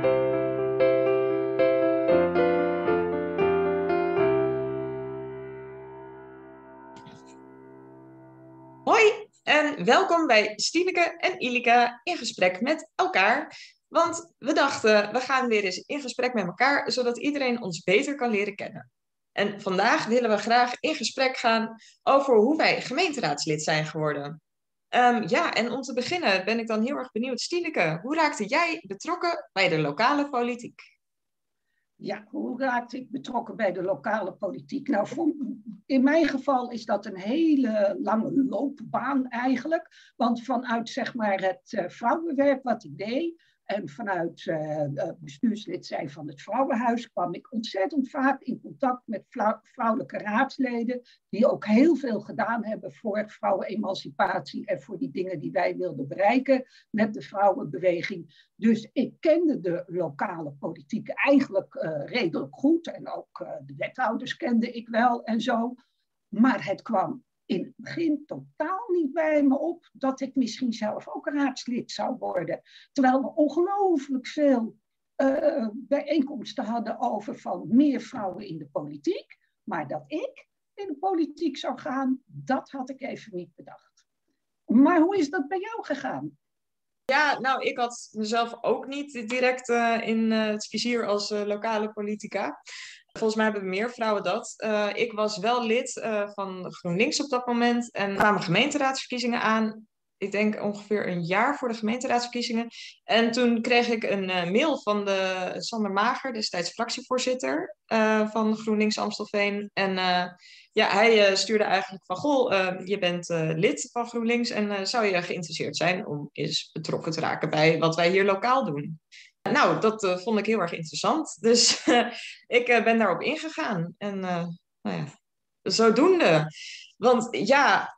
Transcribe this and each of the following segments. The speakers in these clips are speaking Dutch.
Hoi en welkom bij Stineke en Ilika in gesprek met elkaar. Want we dachten, we gaan weer eens in gesprek met elkaar, zodat iedereen ons beter kan leren kennen. En vandaag willen we graag in gesprek gaan over hoe wij gemeenteraadslid zijn geworden. Ehm, ja, en om te beginnen ben ik dan heel erg benieuwd, Stineke, hoe raakte jij betrokken bij de lokale politiek? Ja, hoe raakte ik betrokken bij de lokale politiek? Nou, in mijn geval is dat een hele lange loopbaan eigenlijk. Want vanuit zeg maar het uh, vrouwenwerk wat ik deed, en vanuit uh, bestuurslid zijn van het Vrouwenhuis kwam ik ontzettend vaak in contact met vrouwelijke raadsleden, die ook heel veel gedaan hebben voor vrouwenemancipatie en voor die dingen die wij wilden bereiken met de vrouwenbeweging. Dus ik kende de lokale politiek eigenlijk uh, redelijk goed en ook de wethouders kende ik wel en zo. Maar het kwam in het begin totaal niet bij me op dat ik misschien zelf ook raadslid zou worden. Terwijl we ongelooflijk veel uh, bijeenkomsten hadden over van meer vrouwen in de politiek. Maar dat ik in de politiek zou gaan, dat had ik even niet bedacht. Maar hoe is dat bij jou gegaan? Ja, nou, ik had mezelf ook niet direct uh, in uh, het vizier als lokale politica. Volgens mij hebben meer vrouwen dat. Uh, ik was wel lid uh, van GroenLinks op dat moment. En kwamen gemeenteraadsverkiezingen aan. Ik denk ongeveer een jaar voor de gemeenteraadsverkiezingen. En toen kreeg ik een uh, mail van de Sander Mager, destijds fractievoorzitter van GroenLinks Amstelveen. En ja, hij stuurde eigenlijk van, goh, je bent lid van GroenLinks en zou je geïnteresseerd zijn om eens betrokken te raken bij wat wij hier lokaal doen? Nou, dat uh, vond ik heel erg interessant. Dus ik uh, ben daarop ingegaan. En nou ja, zodoende. Want ja,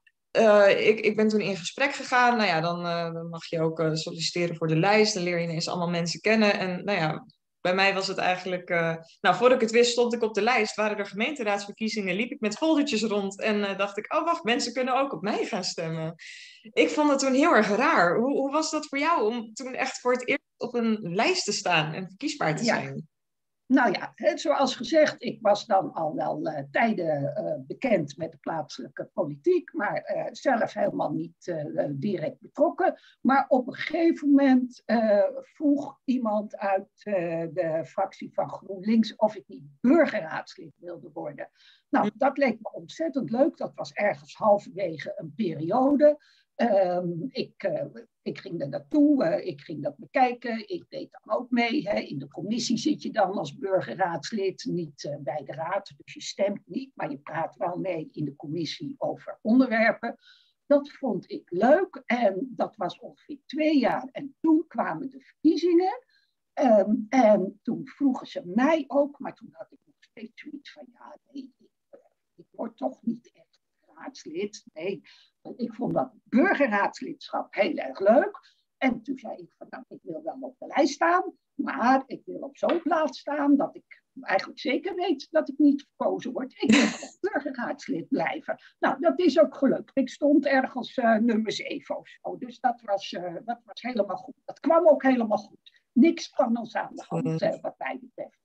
ik, ik ben toen in gesprek gegaan. Nou ja, dan, dan mag je ook solliciteren voor de lijst. Dan leer je ineens allemaal mensen kennen. En nou ja, bij mij was het eigenlijk. nou, voordat ik het wist, stond ik op de lijst. Waren er gemeenteraadsverkiezingen? Liep ik met foldertjes rond. En dacht ik: oh, wacht, mensen kunnen ook op mij gaan stemmen. Ik vond het toen heel erg raar. Hoe, hoe was dat voor jou om toen echt voor het eerst op een lijst te staan en verkiesbaar te zijn? Nou ja, zoals gezegd, ik was dan al wel uh, tijden uh, bekend met de plaatselijke politiek, maar uh, zelf helemaal niet direct betrokken. Maar op een gegeven moment vroeg iemand uit de fractie van GroenLinks of ik niet burgerraadslid wilde worden. Nou, dat leek me ontzettend leuk. Dat was ergens halverwege een periode. Um, ik, uh, ik ging er naartoe, uh, ik ging dat bekijken, ik deed dan ook mee. Hè. In de commissie zit je dan als burgerraadslid, niet uh, bij de raad, dus je stemt niet, maar je praat wel mee in de commissie over onderwerpen. Dat vond ik leuk en dat was ongeveer twee jaar. En toen kwamen de verkiezingen um, en toen vroegen ze mij ook, maar toen had ik nog steeds zoiets van, ja, nee, ik, ik word toch niet echt raadslid. Nee, ik vond dat burgerraadslidschap heel erg leuk. En toen zei ik van, nou, ik wil wel op de lijst staan, maar ik wil op zo'n plaats staan dat ik eigenlijk zeker weet dat ik niet verkozen word. Ik wil burgerraadslid blijven. Nou, dat is ook gelukt. Ik stond ergens uh, nummer 7 of zo. Dus dat was, uh, dat was helemaal goed. Dat kwam ook helemaal goed. Niks kwam ons aan de hand, uh, wat mij betreft.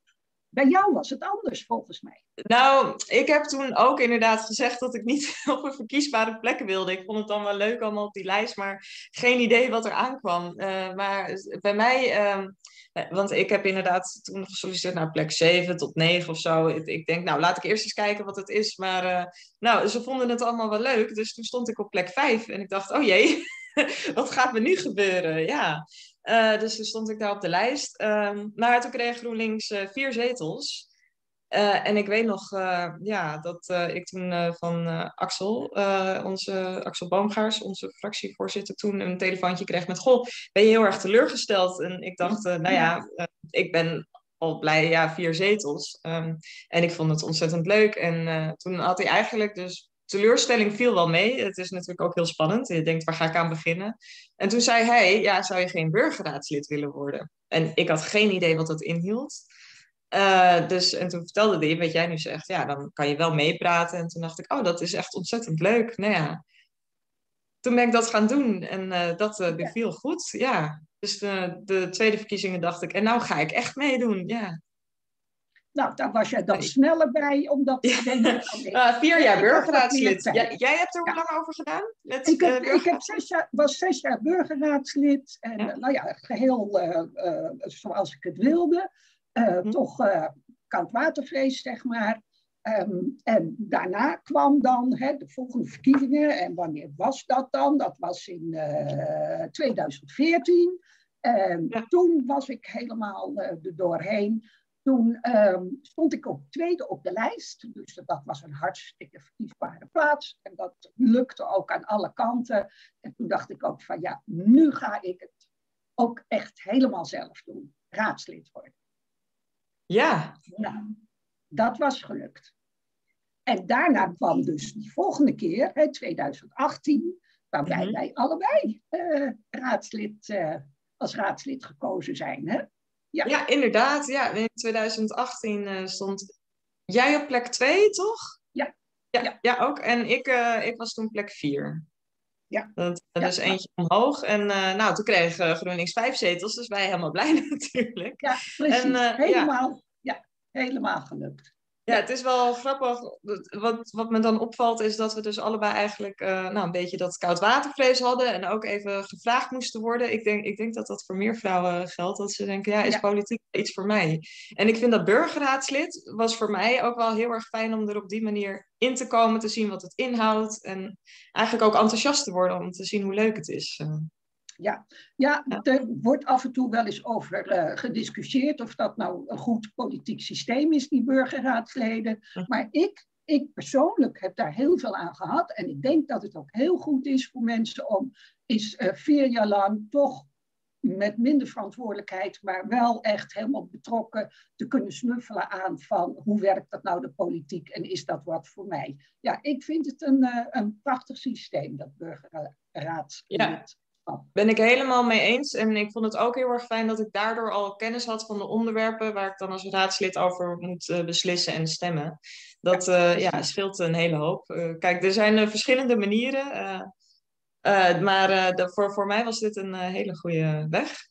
Bij jou was het anders volgens mij. Nou, ik heb toen ook inderdaad gezegd dat ik niet op een verkiesbare plek wilde. Ik vond het dan wel leuk allemaal op die lijst, maar geen idee wat er aankwam. Uh, maar bij mij, uh, want ik heb inderdaad toen gesolliciteerd naar plek 7 tot 9 of zo. Ik, denk, nou laat ik eerst eens kijken wat het is. Maar uh, nou, ze vonden het allemaal wel leuk. Dus toen stond ik op plek 5 en ik dacht, oh jee, wat gaat me nu gebeuren? Ja. Uh, dus toen stond ik daar op de lijst. Um, maar toen kreeg GroenLinks uh, vier zetels. Uh, en ik weet nog ja, dat ik toen van Axel, onze Axel Boomgaars, onze fractievoorzitter, toen een telefoontje kreeg met: Goh, ben je heel erg teleurgesteld? En ik dacht, nou ja, ik ben al blij, ja, vier zetels. Um, en ik vond het ontzettend leuk. En toen had hij eigenlijk dus teleurstelling viel wel mee. Het is natuurlijk ook heel spannend. Je denkt, waar ga ik aan beginnen? En toen zei hij, ja, zou je geen burgerraadslid willen worden? En ik had geen idee wat dat inhield. Uh, dus, en toen vertelde hij, wat jij nu zegt, ja, dan kan je wel meepraten. En toen dacht ik, oh, dat is echt ontzettend leuk. Nou ja, toen ben ik dat gaan doen en dat beviel goed, ja. Dus de, de tweede verkiezingen dacht ik, en nou ga ik echt meedoen, ja. Nou, daar was jij dan sneller bij, omdat ja. uh, vier jaar burgerraadslid. jij hebt er hoe lang over gedaan? Met, ik heb, uh, ik heb zes jaar, was zes jaar burgerraadslid. En ja. nou ja, geheel uh, zoals ik het wilde. Hm. Toch koudwatervrees, zeg maar. Um, en daarna kwam dan hè, de volgende verkiezingen. En wanneer was dat dan? Dat was in 2014. En ja. toen was ik helemaal er doorheen. Toen um, stond ik op tweede op de lijst. Dus dat was een hartstikke verkiesbare plaats. En dat lukte ook aan alle kanten. En toen dacht ik ook van ja, nu ga ik het ook echt helemaal zelf doen. Raadslid worden. Ja. Nou, dat was gelukt. En daarna kwam dus die volgende keer, hè, 2018, waarbij mm -hmm. wij allebei uh, raadslid, uh, als raadslid gekozen zijn. Hè? Ja. ja, inderdaad. Ja. In 2018 uh, eh, stond jij op plek 2, toch? Ja. Ja, ja. ja ook. En ik, uh, ik was toen plek 4. Ja. Dat, ja. is eentje omhoog. En uh, nou, toen kreeg GroenLinks vijf zetels, dus wij helemaal blij natuurlijk. Ja, precies. En, helemaal, ja, helemaal gelukt. Ja, het is wel grappig. Wat, wat me dan opvalt is dat we dus allebei eigenlijk uh, nou, een beetje dat koudwatervrees hadden. En ook even gevraagd moesten worden. Ik denk, ik denk dat dat voor meer vrouwen geldt. Dat ze denken, ja, is ja. politiek iets voor mij? En ik vind dat burgerraadslid was voor mij ook wel heel erg fijn om er op die manier in te komen. Te zien wat het inhoudt. En eigenlijk ook enthousiast te worden om te zien hoe leuk het is. Ja. ja, er wordt af en toe wel eens over uh, gediscussieerd of dat nou een goed politiek systeem is, die burgerraadsleden. Maar ik, ik persoonlijk heb daar heel veel aan gehad. En ik denk dat het ook heel goed is voor mensen om eens uh, vier jaar lang toch met minder verantwoordelijkheid, maar wel echt helemaal betrokken te kunnen snuffelen aan van hoe werkt dat nou de politiek en is dat wat voor mij? Ja, ik vind het een, uh, een prachtig systeem, dat burgerraadslid. Ja. Ben ik helemaal mee eens. En ik vond het ook heel erg fijn dat ik daardoor al kennis had van de onderwerpen waar ik dan als raadslid over moet uh, beslissen en stemmen. Dat uh, ja, scheelt een hele hoop. Uh, kijk, er zijn verschillende manieren. maar de, voor, voor mij was dit een hele goede weg.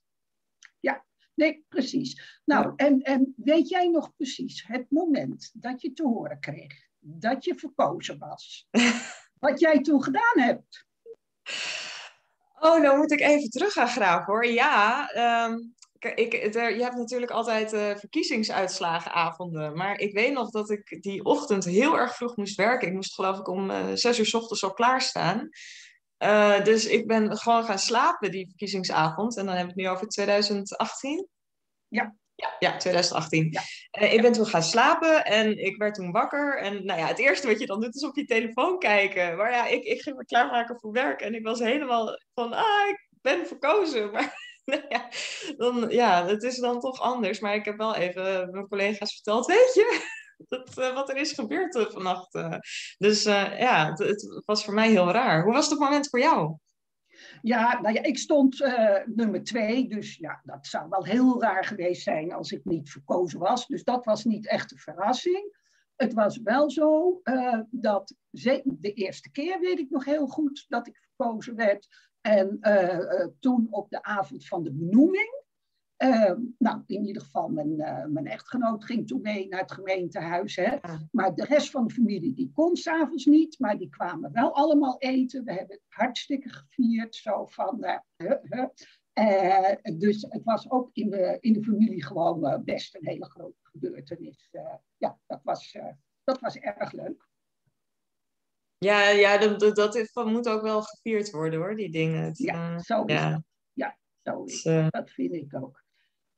Ja, nee, precies. Nou, en, en weet jij nog precies het moment dat je te horen kreeg dat je verkozen was? wat jij toen gedaan hebt? Oh, dan moet ik even terug gaan graven hoor. Ja, um, ik, je hebt natuurlijk altijd uh, verkiezingsuitslagenavonden. Maar ik weet nog dat ik die ochtend heel erg vroeg moest werken. Ik moest geloof ik om uh, zes uur s ochtends al klaarstaan. Uh, dus ik ben gewoon gaan slapen die verkiezingsavond. En dan heb ik het nu over 2018. Ja. Ja, ja 2018. Ja. Uh, ik ben toen gaan slapen en ik werd toen wakker. En nou ja, het eerste wat je dan doet is op je telefoon kijken. Maar ja, ik, ik ging me klaarmaken voor werk en ik was helemaal van, ah, ik ben verkozen. Maar nou ja, dan, ja, het is dan toch anders. Maar ik heb wel even mijn collega's verteld, weet je, dat, uh, wat er is gebeurd uh, vannacht. Dus ja, het, het was voor mij heel raar. Hoe was het moment voor jou? Ja, nou ja, ik stond uh, nummer twee, dus ja, dat zou wel heel raar geweest zijn als ik niet verkozen was. Dus dat was niet echt een verrassing. Het was wel zo uh, dat de eerste keer weet ik nog heel goed dat ik verkozen werd. En uh, toen op de avond van de benoeming, uh, nou, in ieder geval, mijn, uh, mijn echtgenoot ging toen mee naar het gemeentehuis. Hè? Maar de rest van de familie die kon s'avonds niet, maar die kwamen wel allemaal eten. We hebben het hartstikke gevierd, zo van... Uh, dus het was ook in de, in de familie gewoon best een hele grote gebeurtenis. ja, dat was, dat was erg leuk. Ja, ja dat, dat, moet ook wel gevierd worden hoor, die dingen. Ja, zo is ja. dat. Ja, zo is dat. Dat vind ik ook.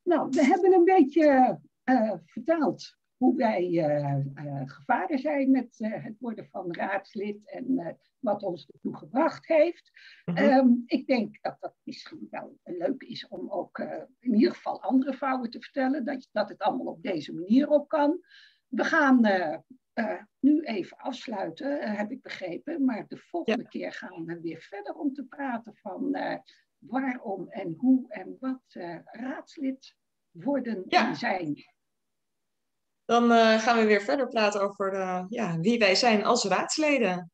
Nou, we hebben een beetje uh, verteld hoe wij uh, uh, gevaren zijn met het worden van raadslid en wat ons ertoe gebracht heeft. Mm -hmm. um, ik denk dat dat misschien wel leuk is om ook in ieder geval andere vrouwen te vertellen dat, dat het allemaal op deze manier op kan. We gaan nu even afsluiten, heb ik begrepen, maar de volgende ja. keer gaan we weer verder om te praten van waarom en hoe en wat uh, raadslid worden ja. en zijn. Dan uh, gaan we weer verder praten over uh, ja, wie wij zijn als raadsleden.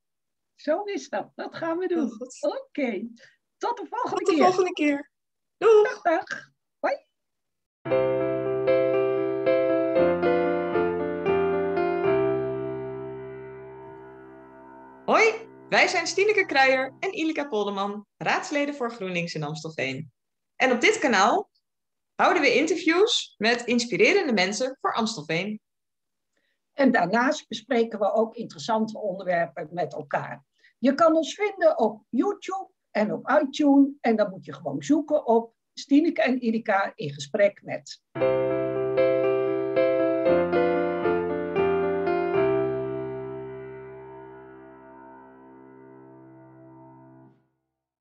zo is dat. Dat gaan we doen. Oké. Tot de volgende keer. Tot de volgende keer. Doeg. Dag, dag. Hoi. Wij zijn Stineke Kruijer en Ilika Polderman, raadsleden voor GroenLinks in Amstelveen. En op dit kanaal houden we interviews met inspirerende mensen voor Amstelveen. En daarnaast bespreken we ook interessante onderwerpen met elkaar. Je kan ons vinden op YouTube en op iTunes. En dan moet je gewoon zoeken op Stineke en Ilika in gesprek met.